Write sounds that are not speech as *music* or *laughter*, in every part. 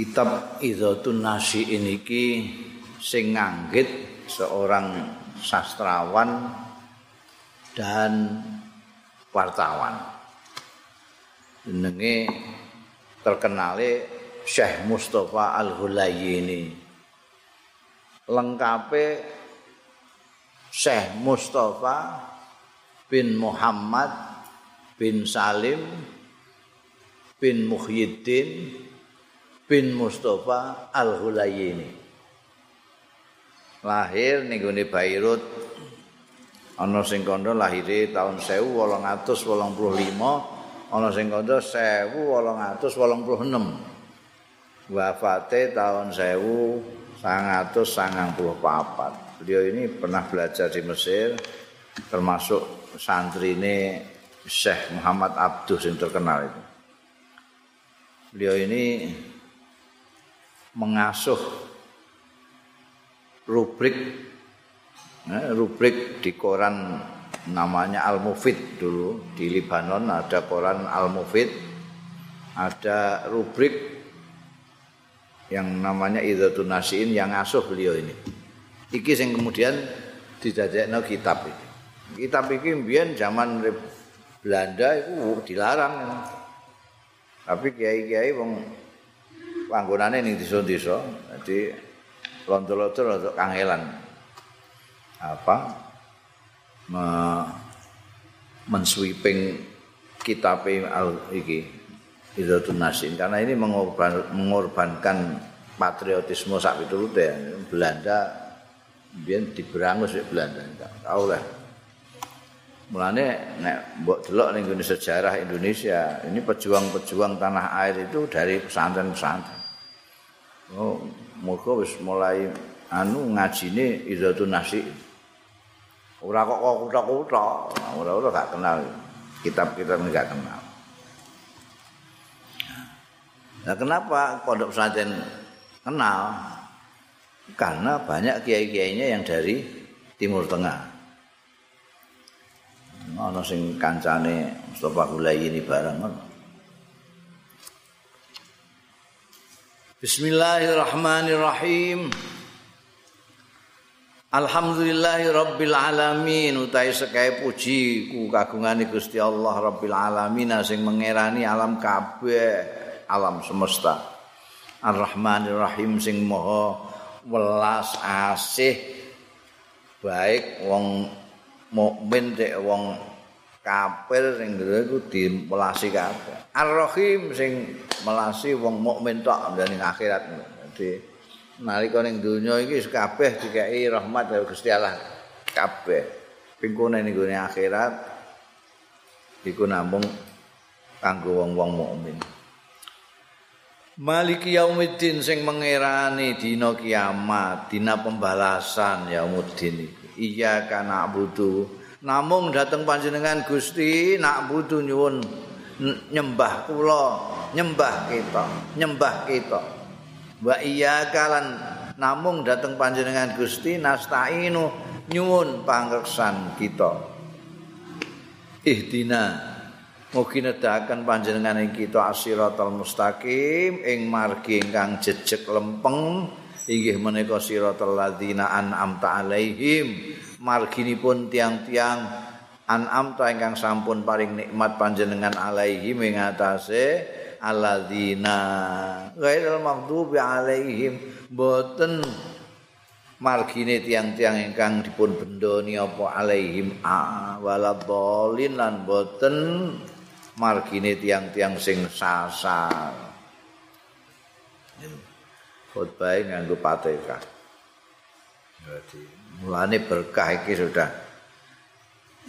kitab Idzatun Nasi ini sing nganggit seorang sastrawan dan wartawan. Jenenge terkenale Syekh Mustafa Al-Hulayini. Lengkape Syekh Mustafa bin Muhammad bin Salim bin Muhyiddin bin Mustafa Al-Hulayini. Lahir ning gone Beirut. Ana sing kandha lahire taun 1885 ana sing kandha 1886 wafate taun 1994 beliau ini pernah belajar di Mesir termasuk santrine Syekh Muhammad Abduh yang terkenal itu. Beliau ini mengasuh rubrik Eh, rubrik di koran namanya Al Mufid dulu di Libanon ada koran Al Mufid ada rubrik yang namanya Idzatun Nasiin yang asuh beliau ini. Iki yang kemudian dijajekno kitab ini kitab ini biar zaman Belanda itu dilarang. Tapi kiai-kiai wong panggonane ning desa-desa. Jadi lontor-lontor untuk kangelan. Apa? Me, mensweeping kitab al iki Idzatun Nasin. Karena ini mengorban, mengorbankan patriotisme sak pitulute Belanda biyen diberangus ya Belanda. Tau lah. Mulane nek mbok delok ning sejarah Indonesia ini pejuang-pejuang tanah air itu dari pesantren-pesantren oh muga wis mulai anu ngajine Idzatun Nasin Ora kok kok kuthak-kuthak, ora-ora gak kenal. Kitab-kitab gak kenal. Nah, kenapa pondok pesantren kenal? Karena banyak kiai-kiainya yang dari Timur Tengah. Ana sing kancane Mustafa Gulai ini barang Bismillahirrahmanirrahim. Alhamdulillahi rabbil alamin utai sekai puji ku kagungane Gusti Allah rabbil alamin sing mengerani alam kabeh alam semesta Ar-Rahmanir Rahim sing maha welas asih baik wong mukmin dek wong kafir sing iku dimelasi kabeh Ar-Rahim sing melasi wong mukmin tok ndang akhirat dadi nalika ning donya iki kabeh dikai rahmat dari Gusti Allah kabeh pingkune ning gone akhirat iku namung kanggo wong-wong mukmin Maliki yaumiddin sing mengerani dina kiamat, dina pembalasan yaumuddin iki. Iya kana budu. Namung dateng panjenengan Gusti nak budu nyuwun nyembah kula, nyembah kita, nyembah kita. wa iya kalan namung dateng panjenengan Gusti nastainu nyuwun pangreksan kita ihdina mugi nedahaken panjenengan ing kita asiratal mustaqim ing margi ingkang jejeg lempeng inggih menika siratal ladzina an'amta alaihim marginipun tiang-tiang an'amta ingkang sampun paring nikmat panjenengan alaihim ing atase alladzina ghairil maghdubi alaihim boten margine tiang-tiang ingkang dipun bendoni apa alaihim a waladhalin lan boten margine tiang-tiang sing sasar. Khotbah nganggo pateka jadi mulane berkah iki sudah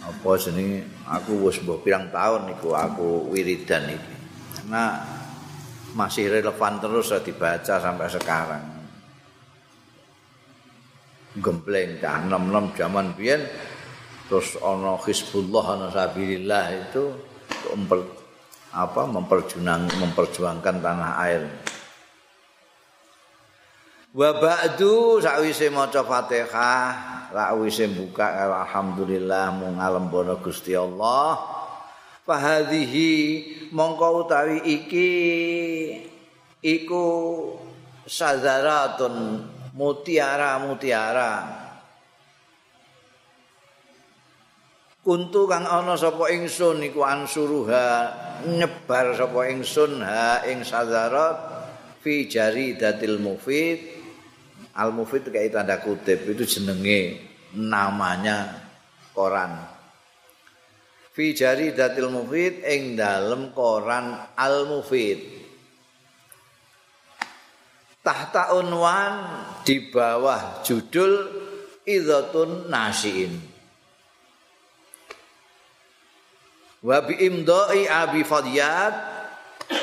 apa jenenge aku wis mbok pirang tahun niku aku wiridan iki karena masih relevan terus dibaca sampai sekarang. Gembleng dah enam-enam zaman biyen terus ana Hizbullah ana Sabilillah itu memper, apa memperjuang memperjuangkan tanah air. Wa ba'du sakwise maca Fatihah, sakwise buka alhamdulillah mung ngalembono Gusti Allah. fahadhihi mongko utawi iki iku sadaratun mutiara-mutiara kuntu kang ana sapa ingsun iku ansuruha nyebar sapa ingsun ha ing sadarat fi jaridatil mufid al mufid kayak tanda kutip itu jenenge namanya koran. Fi jaridatil mufid ing dalem koran al mufid tahta unwan di bawah judul idzatun nasiin. Wa bi imdai abi fadiyat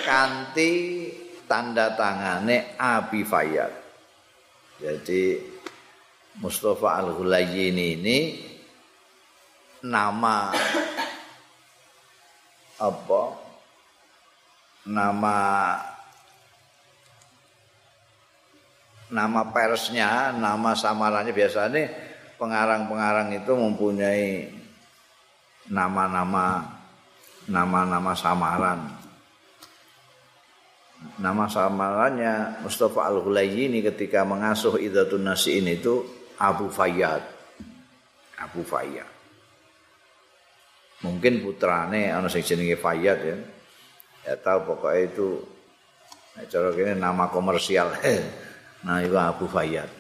kanti tanda tangane abi fayat jadi Mustafa Al-Hulayyin ini nama apa nama nama persnya, nama samarannya biasanya pengarang-pengarang itu mempunyai nama-nama nama-nama samaran. Nama samarannya Mustafa Al-Hulayini ketika mengasuh Idzatun Nasiin itu Abu Fayyad. Abu Fayyad. Mungkin putrane ana sing jenenge Fayyad ya. Ya tahu pokoknya itu cara ini nama komersial. *laughs* Nah, itu Abu Fayyad.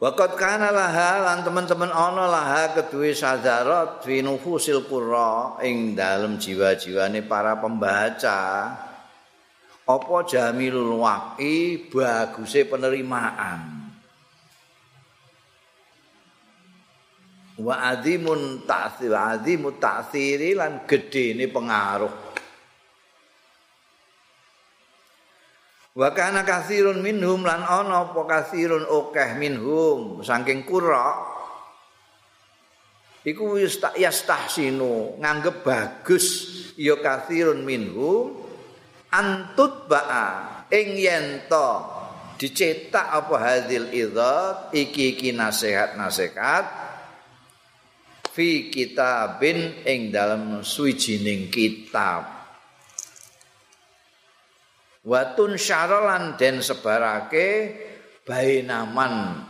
Wakat kana laha lan teman-teman ana laha kedue sadarat fi nufusil qurra ing dalem jiwa-jiwane para pembaca. Apa jamilul waqi baguse penerimaan. Wa azimun ta'thir azimut ta'thiri lan gedene pengaruh Wa kana katsirun minhum lan ana apa katsirun akeh minhum saking qura iku yastahsinu nganggep bagus ya katsirun minhum antut ba'a ing yen dicetak apa hadil idzat iki iki nasihat-nasihat fi kitabin ing dalam suwijining kitab watun syaralan den sebarake bainaman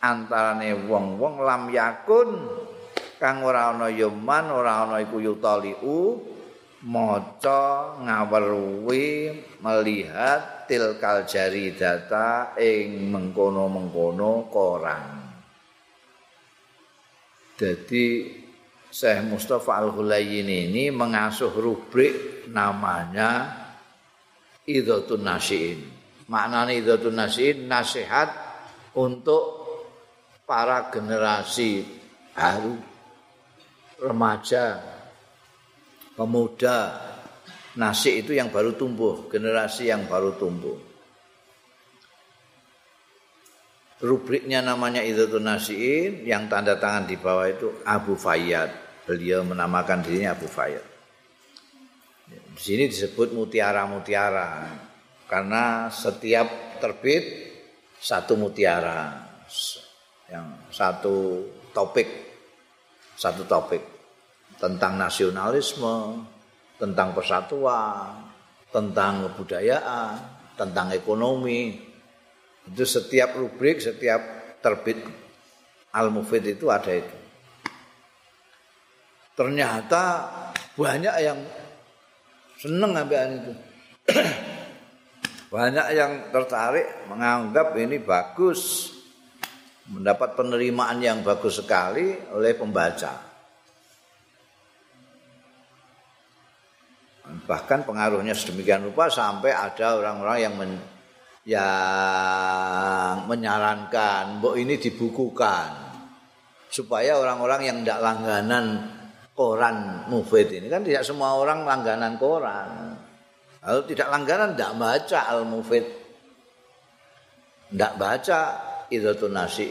antarane wong-wong lam yakun kang ora ana yoman ora ana iku yutaliu maca ngaweruhi melihat tilkal jari data ing mengkono-mengkono koran jadi Syekh Mustafa Al-Hulayyin ini mengasuh rubrik namanya idhatun nasiin. Maknane idhatun nasiin nasihat untuk para generasi baru remaja pemuda. Nasi itu yang baru tumbuh generasi yang baru tumbuh. Rubriknya namanya Idhatun Nasiin yang tanda tangan di bawah itu Abu Fayyad. Beliau menamakan dirinya Abu Fayyad Di sini disebut mutiara-mutiara karena setiap terbit satu mutiara yang satu topik satu topik tentang nasionalisme, tentang persatuan, tentang kebudayaan, tentang ekonomi. Itu setiap rubrik, setiap terbit Al-Mufid itu ada itu. Ternyata banyak yang seneng ambekan itu. Banyak yang tertarik menganggap ini bagus. Mendapat penerimaan yang bagus sekali oleh pembaca. Bahkan pengaruhnya sedemikian rupa sampai ada orang-orang yang men, yang menyarankan bahwa ini dibukukan supaya orang-orang yang tidak langganan koran mufid ini kan tidak semua orang langganan koran. Kalau tidak langganan tidak baca al mufid, tidak baca itu nasi.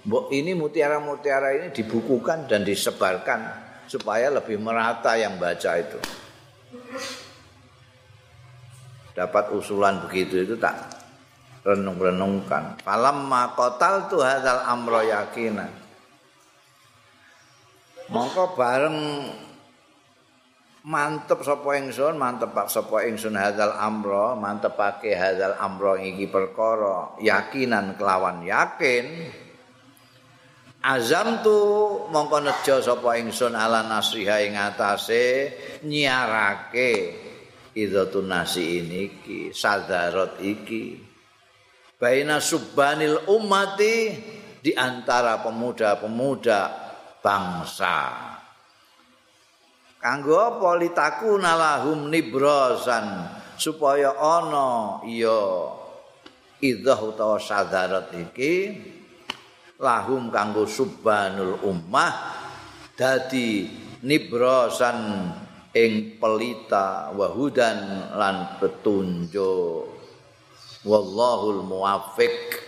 Mbok ini mutiara-mutiara ini dibukukan dan disebarkan supaya lebih merata yang baca itu. Dapat usulan begitu itu tak renung-renungkan. Falamma qatal tu hadzal amra yakinan. Mongko bareng mantep sapa ingsun mantep sapa ingsun hadzal amra mantepake hadzal amra iki perkara yakinan kelawan yakin. Azam tu mongko nejo sapa ingsun ala nasriha ing atase nyiarake idzatun nasi ini ki sadarat iki. Baina subbanil ummati di antara pemuda-pemuda bangsa. Kanggo apa litaku nalahum nibrosan supaya ana ya idzah utawa sadarat iki lahum kanggo subhanul ummah dadi nibrosan ing pelita wahudan lan petunjuk. Wallahul muwaffiq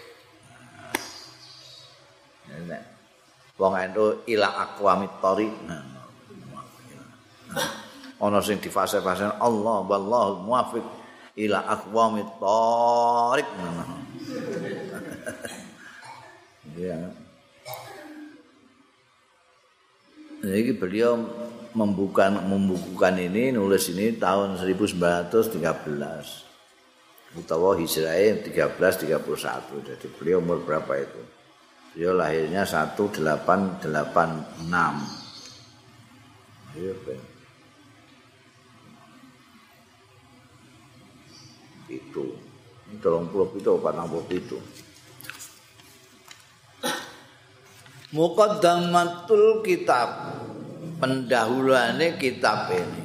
wong ento ila aqwamit thariq ana sing difase-fase Allah wallahu muwaffiq. Ila aqwamit thariq *laughs* ya Jadi beliau membuka membukukan ini nulis ini tahun 1913 utawa hijrah 1331 jadi beliau umur berapa itu beliau lahirnya 1886 iya itu. Ini tolong puluh itu apa nampuk itu. Muqaddamatul kitab. Pendahuluannya kitab ini.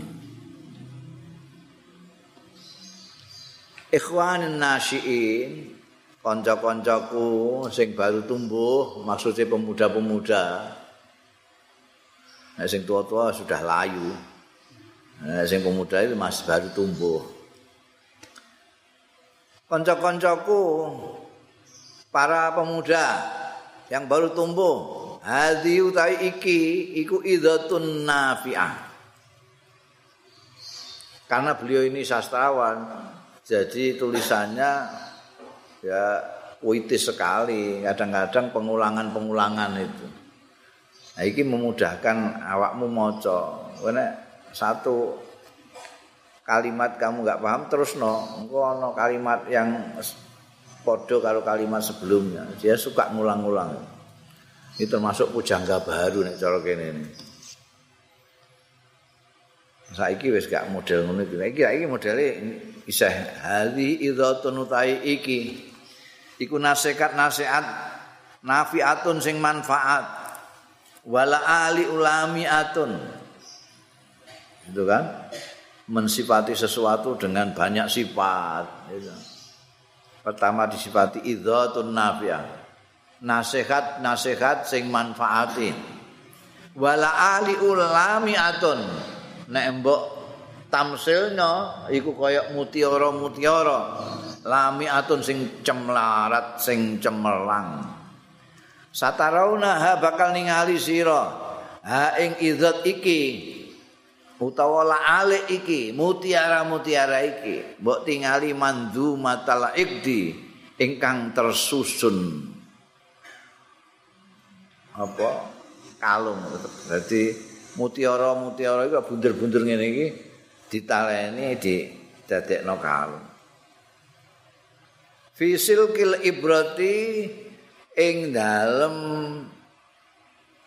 Ikhwanin nasyiin kanca-kancaku sing baru tumbuh maksudnya pemuda-pemuda. Nah, sing tua-tua sudah layu. Nah, sing pemuda itu masih baru tumbuh. Konco-koncoku para pemuda yang baru tumbuh, hadhi utai iki iku idzatun nafi'ah. Karena beliau ini sastrawan, jadi tulisannya ya puitis sekali, kadang-kadang pengulangan-pengulangan itu. Nah, ini memudahkan awakmu maca. Karena satu kalimat kamu nggak paham terus no engko ono kalimat yang podo kalau kalimat sebelumnya. Dia suka ngulang-ngulang ini termasuk pujangga baru nih cara kene ini. Saiki wis gak model ngono iki. Iki modele isih hadi idzatun utai iki iku nasihat nasihat nafiatun sing manfaat wala ali ulami atun itu kan mensifati sesuatu dengan banyak sifat. Pertama disifati idzatun nafi'ah. Nasihat-nasihat sing manfaatin. Wala ali ulami atun. Nek mbok tamsilnya iku kaya mutiara-mutiara. Lami atun sing cemlarat, sing cemerlang. Satarauna ha bakal ningali sira. Ha ing idzat iki utawa la alik iki mutiara-mutiara iki mbok tingali mandu matala ikdi ingkang tersusun apa kalung berarti mutiara-mutiara iki bunder-bunder ngene iki ditaleni di dadekno kalung fisil kil ibrati ing dalem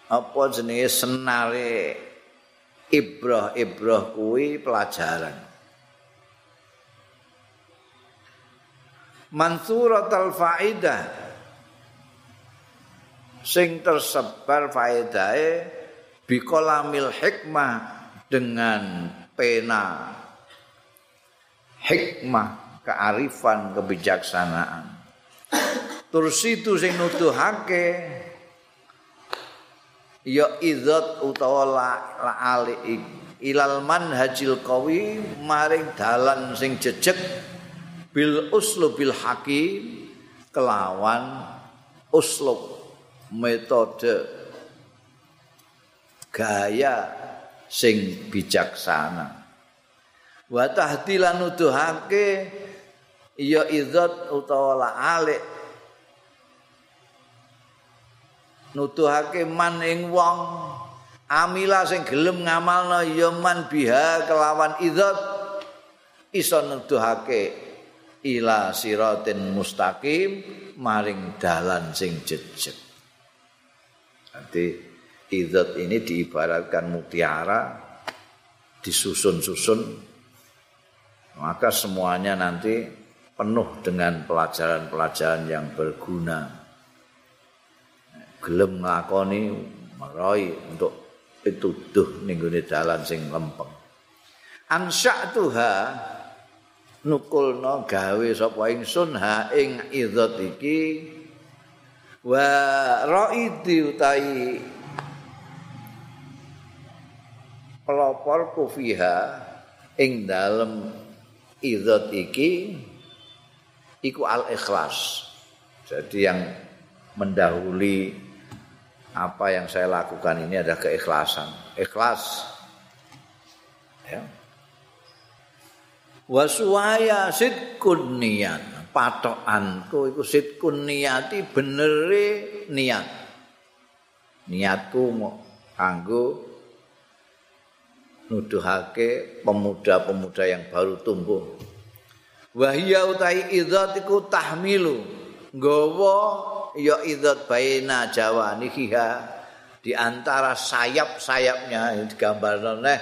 apa jenenge senare ibrah-ibrah kuwi pelajaran. Mansurat al-faidah sing tersebar faedahe bikolamil hikmah dengan pena hikmah kearifan kebijaksanaan. Terus itu sing nuduhake ya idzat utawa la, la ali ilal manhajil qawi maring dalan sing jejeg bil uslubil hakim kelawan uslub metode gaya sing bijaksana. Wa tahdilan nuduhake ya idzat utawa la alik. Nuduhake man ing wong. Amila sing gelem ngamalna ya man biha kelawan idzat iso nuduhake ila siratin mustaqim maring dalan sing jejeg. Nanti idzat ini diibaratkan mutiara disusun-susun. Maka semuanya nanti penuh dengan pelajaran-pelajaran yang berguna. Gelem ngakoni meroy untuk pituduh ning gone dalan sing lempeng. Ansya'tuha nukulna gawe sapa ingsun ha ing idzat iki wa raidi utai pelopor kufiha ing dalem idzat iki iku al ikhlas. Jadi yang mendahului apa yang saya lakukan ini adalah keikhlasan. Ikhlas. Ya. Wasuaya sidkun niat. Patokanku itu sidkun niati benere niat. Niatku mau kanggo nuduhake pemuda-pemuda yang baru tumbuh. Wahia utai idzatiku tahmilu. Gowo ya idzat baina jawaniha di antara sayap-sayapnya digambarno neh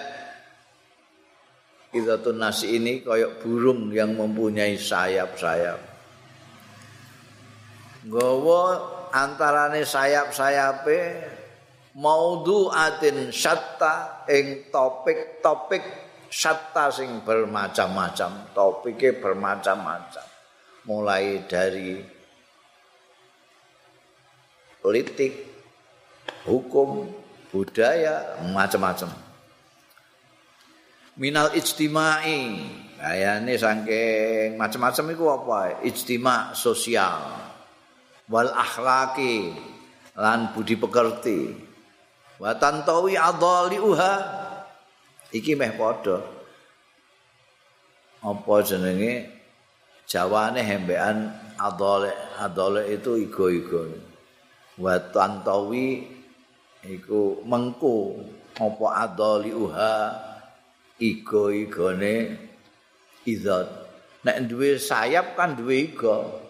idzatun nasi ini kayak burung yang mempunyai sayap-sayap nggawa antarane sayap-sayape maudhu'atin syatta ing topik-topik syatta sing bermacam-macam topiknya bermacam-macam mulai dari politik, hukum, budaya, macam-macam. Minal ijtimai, kayane saking macam-macam iku apa? Ijtima sosial, wal akhlaki, lan budi pekerti. Wa tantawi adhaliuha iki meh padha. Apa jenenge? Jawane hembean adole adole itu igo-igo. wa tantawi iku mengku. Apa adali uha igo-igone izat nek duwe sayap kan duwe igo.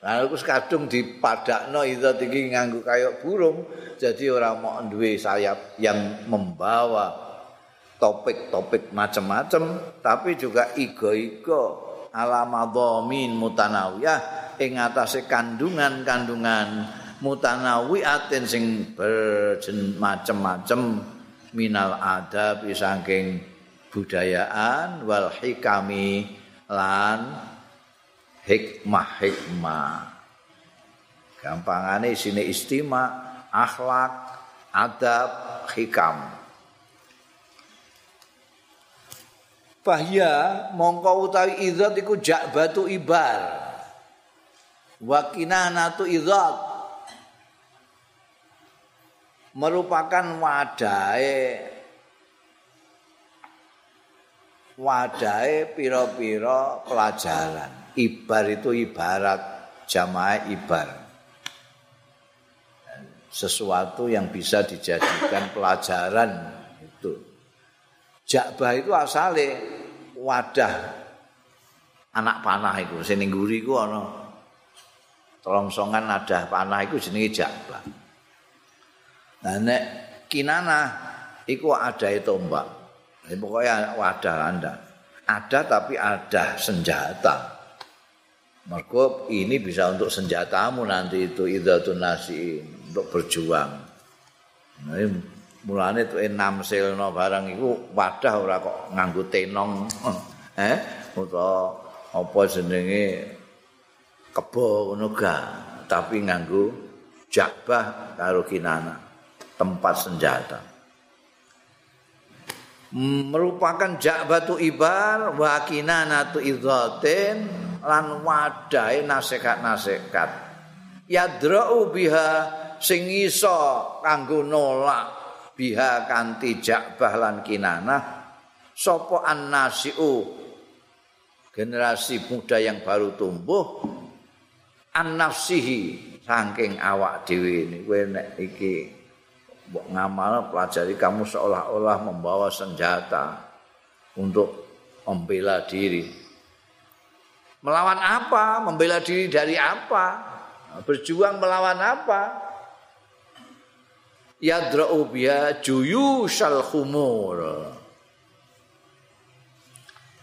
Lalu aku kadung dipadakno izat iki nganggo kaya burung jadi ora mau duwe sayap yang membawa topik-topik macam-macam tapi juga igo-igo alamadhamin mutanawiyah ing atase kandungan-kandungan mutanawiatin sing berjen macem-macem minal adab saking budayaan wal hikami lan hikmah-hikmah. Gampangane sini istima akhlak adab hikam Bahya mongko utawi idzat iku jak batu ibar. Wa kinanatu idzat merupakan wadahe wadahe pira-pira pelajaran. Ibar itu ibarat jamaah ibar. Sesuatu yang bisa dijadikan pelajaran. Jakbah itu asale wadah anak panah itu. Sing ning guri ku ana telongsongan ada panah itu jenenge jakbah. Nah nek kinana iku ada itu mbak. Ini pokoknya wadah anda. Ada tapi ada senjata. Mergo ini bisa untuk senjatamu nanti itu idatun nasi untuk berjuang. Nah, mulane tuh enam selno barang iku wadah ora kok nganggo tenong. eh, utawa apa jenenge kebo ngono tapi nganggo jakbah karo kinana. tempat senjata. Merupakan jakbatu ibar wakina natu idhatin lan wadai nasekat-nasekat. Yadra'u biha sing iso kanggo nolak biha kanti jakbah lan kinanah sapa annasiu generasi muda yang baru tumbuh annafsihi saking awak dhewe ini kowe nek iki mbok ngamal pelajari kamu seolah-olah membawa senjata untuk membela diri. Melawan apa? Membela diri dari apa? Berjuang melawan apa? Yadra'u biya juyushal khumur.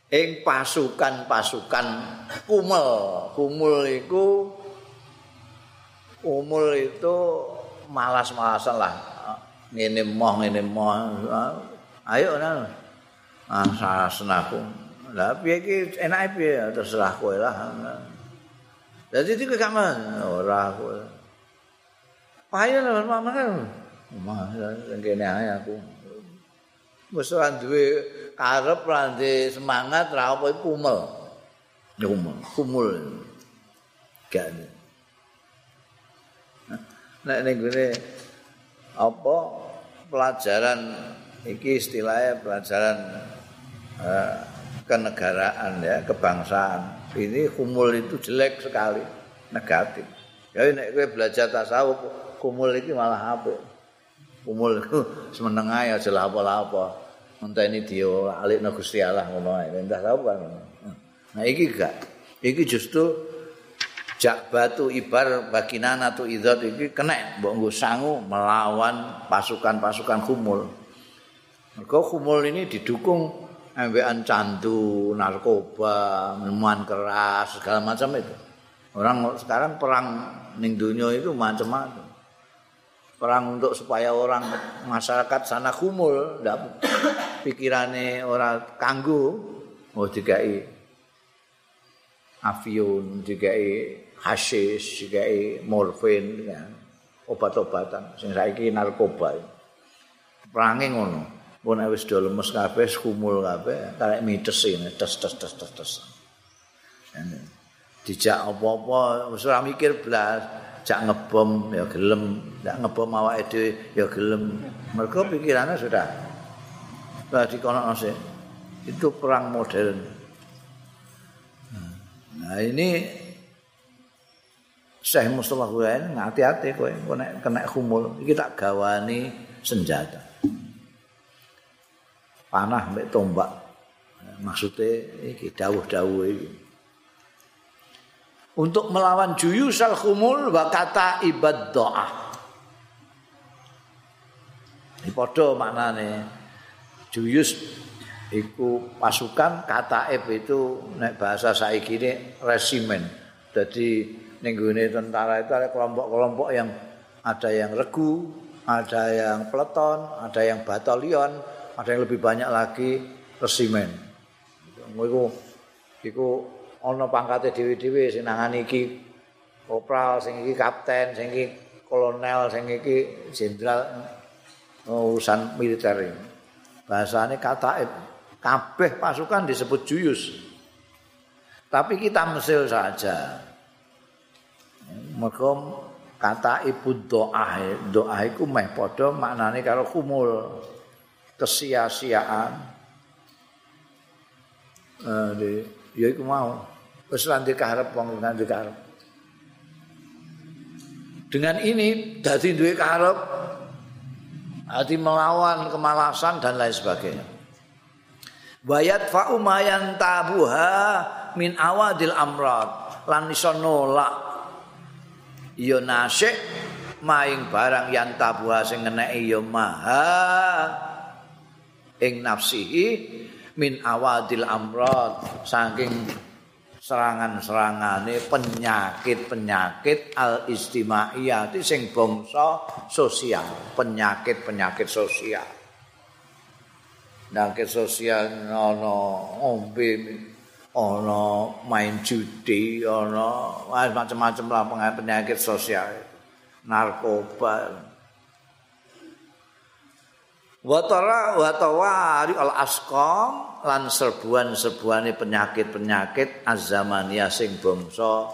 Ing pasukan-pasukan kumul. Kumul itu kumul itu malas-malasan lah. Ngene moh, ngene moh. Ayo nah. Ah, aku. Lah piye iki enake piye terserah kowe lah. Dadi iki gak ora kowe. Payo lho mama kan. Mama ngene ae aku. Wis ora duwe karep ora semangat ra apa kumel. Kumel, kumul. Gak. Nek ning gone apa pelajaran iki istilahnya pelajaran uh, kenegaraan ya, kebangsaan. Ini kumul itu jelek sekali, negatif. Ya nek kowe belajar tasawuf, kumul iki malah apa? Kumul itu semeneng ae aja apa-apa. Dia alikno Gusti Allah ngono ae. Entah tasawuf kan. Nah iki gak. Iki justru jak batu ibar baginana tu idzat iki kena mbok sangu melawan pasukan-pasukan kumul. Mergo kumul ini didukung ambekan candu, narkoba, minuman keras, segala macam itu. Orang sekarang perang ning dunia itu macam-macam. Perang untuk supaya orang masyarakat sana kumul, ndak pikirane ora kanggo, mau dikai avion, dikai hasis, dikai morfin, ya. obat-obatan. Sing saiki narkoba. Perange ngono. pun wis do lemes kabeh kumul kabeh karek mites ini tes tes tes tes tes dijak apa-apa wis ora mikir blas jak ngebom ya gelem. Ndak ngebom awake dhewe ya gelem. Mergo pikirannya sudah. Sudah dikono sih itu perang modern. Nah ini Syekh Mustafa Husain hati-hati kowe kena kena kumul iki tak gawani senjata. Panah mek tombak. Maksudnya iki dawuh-dawuh iki. Untuk melawan juyusal khumul wa kata ibad doa. Ini podo maknane. Juyus iku pasukan kata itu nek bahasa saiki ini resimen. Jadi ning tentara itu ada kelompok-kelompok yang ada yang regu, ada yang peleton, ada yang batalion, ada yang lebih banyak lagi resimen. Iku iku ana pangkate dhewe-dhewe sing nangani iki kopral, sing iki kapten, sing iki kolonel, sing iki jenderal urusan militer. Bahasane kata kabeh pasukan disebut juyus. Tapi kita mesil saja. Mereka kata ibu doa, doa itu meh podo maknanya kalau kumul. kesia-siaan. Eh ya iku mau wis lan dikarep wong lan dikarep. Dengan ini dadi duwe karep hati melawan kemalasan dan lain sebagainya. Bayat fa umayan tabuha min awadil amrad lan iso nolak ya nasik maing barang yang tabuha sing ngeneki ya maha ing nafsihi min awadil amrad saking serangan-serangane penyakit-penyakit al istimaiyati sing bangsa sosial, penyakit-penyakit sosial. Penyakit sosial ana ombe ana main judi ana macam-macam lah penyakit sosial narkoba. Watara watawari al asqam lan serbuan-serbuane penyakit-penyakit azamania sing bangsa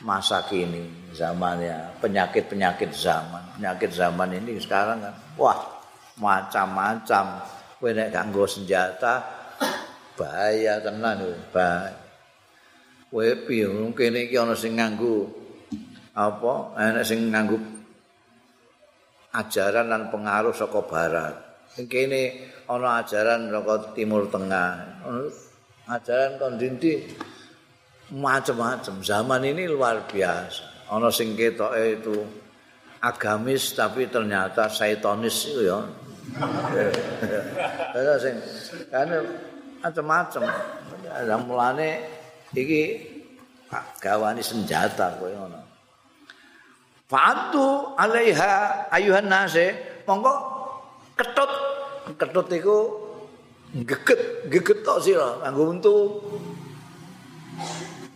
masa kini zamannya penyakit-penyakit zaman. Penyakit zaman ini sekarang kan wah macam-macam. Kowe nek gak nggo senjata bahaya tenan kowe bahaya. Kowe piye kene iki ana sing nganggo apa? Enek sing nganggo ajaran dan pengaruh saka barat. Kene ana ajaran saka timur tengah. Ajaran kondisi macam-macam. Zaman ini luar biasa. Ana sing ketoke itu agamis tapi ternyata saitonis itu ya. *laughs* Ada sing kan macam-macam. Ada mulane iki gawani senjata kowe ngono. Fa'atu alaiha ayuhan nase monggo ketut. Ketut iku geget geget tok sira. Kanggo untu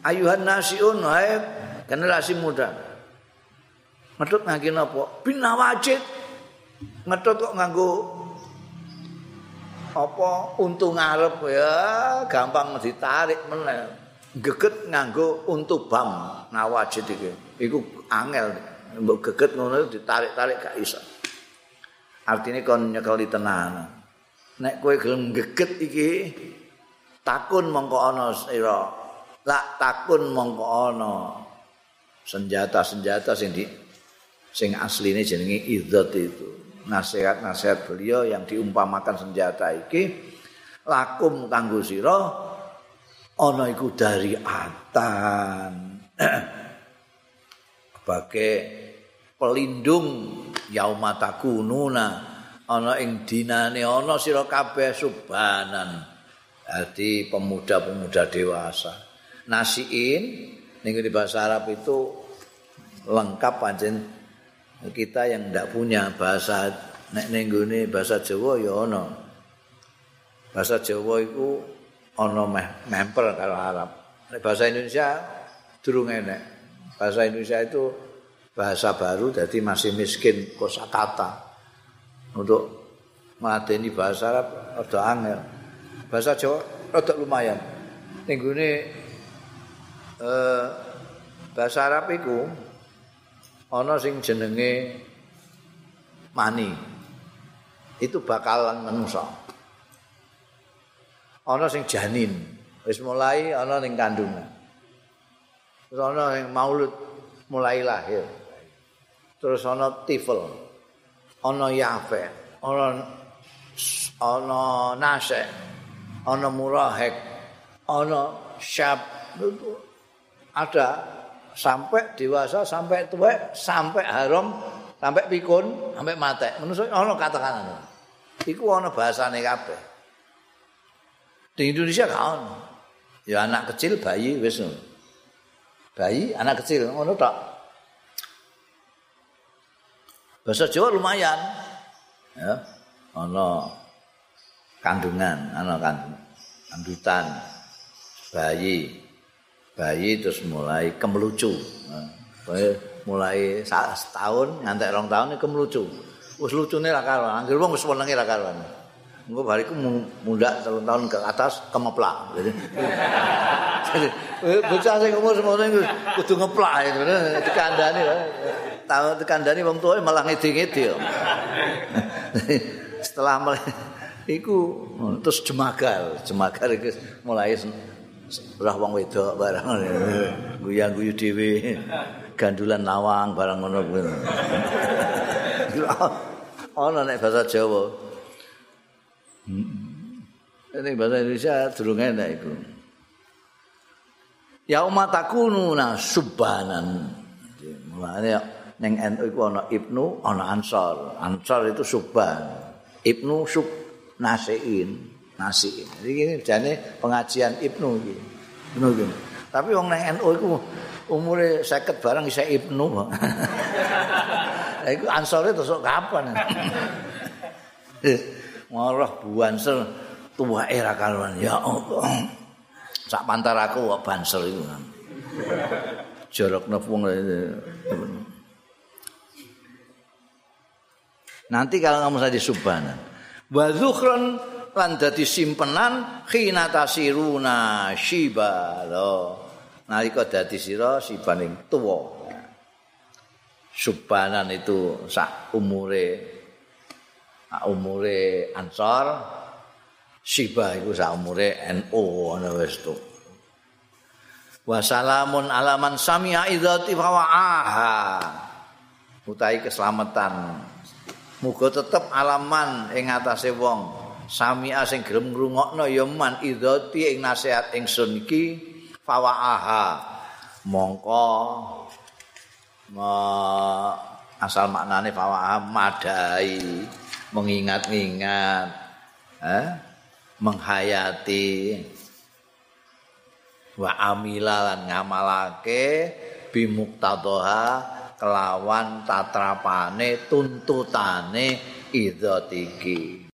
ayuhan nasiun hai generasi muda. Ngetut ngangge napa binawajid ngetut kok nganggo apa untu ngarep ya? Gampang ditarik meneh. Geget nganggo untu bam. Nawajid iki. Iku angel. Mbok geget ngono ditarik-tarik gak iso. Artine kon nyekeli tenan. Nek kowe gelem geget iki takun mongko ana sira. Lak takun mongko ana senjata-senjata sing di sing asline jenenge idzat itu. Nasihat-nasihat beliau yang diumpamakan senjata iki lakum kanggo sira ana iku dari atan. *clears throat* sebagai pelindung yaumatakununa ana ing dinane ana sira kabeh subanan. Dadi pemuda-pemuda dewasa. Nasiin ning di bahasa Arab itu lengkap pancen kita yang ndak punya bahasa nek ning bahasa Jawa ya ana. Bahasa Jawa iku ana memper karo Arab. Nek bahasa Indonesia durung enek. Bahasa Indonesia itu bahasa baru jadi masih miskin kosakata untuk melatih bahasa Arab ada angel. Bahasa Jawa ada lumayan. Minggu eh, bahasa Arab itu ono sing jenenge mani. Itu bakalan menungso. Ono sing janin. Wis mulai ono ning kandungan. Terus ana yang maulud mulai lahir. Terus ana tifel. Ana yafe. Ana ana nase. Ana murahek. Ana syab. Ada sampai dewasa, sampai tua, sampai haram, sampai pikun, sampai mate. Menurut saya, ada katakan Iku ada bahasanya kabeh. Di Indonesia kan, ya anak kecil bayi wis bayi anak kecil ngono tok bahasa Jawa lumayan. Ya ana kandungan ana kandutan bayi. Bayi terus mulai kemelucu. Mulai setahun ngantek rong tahun kemelucu. Wis lucune ra karuan. Anggere wong wis wenenge ra karuan. Engko bariku mundak telung tahun ke atas kemeplak. Jadi *laughs* bocah sing umur semono iku kudu ngeplak itu *laughs* dikandani tahu dikandani wong tuwa malah ngedi-ngedi setelah iku terus jemagal jemagal iku mulai ora wong wedok barang guyang-guyu dhewe gandulan lawang barang ngono kuwi ana nek bahasa Jawa Ini bahasa Indonesia durung enak itu. Ya umat na subanan. Mulane ning NU iku ana Ibnu, ana Ansor. Ansor itu suban. Ibnu sub nasiin, nasiin. Jadi jane pengajian Ibnu iki. Ibnu iki. Tapi wong nang NU iku umure 50 barang isa Ibnu. Iku Ansore terus kapan? Marah buansel tua era karuan. Ya Allah. Sak pantar aku kok bansel itu. Jorok nepung. Nanti kalau kamu saja subhanan. Wa zukhran lan dadi simpenan khina tasiruna shiba lo. Nalika dadi sira sibaning tuwa. Subhanan itu sak umure umure Ansor Siba iku sak umure NU ana wis tu Wa salamun alaman sami'a idzati fa wa'aha Utai keselamatan muga tetep alaman ing atase wong. Samia sing gelem ngrungokno ya man idzati ing nasihat ingsun iki fawaaha. Mongko ma asal maknane fawaaha madai mengingat-ingat eh menghayati. Wa amila lan ngamalake bimuktadha kelawan tatrapane tuntutane idzat iki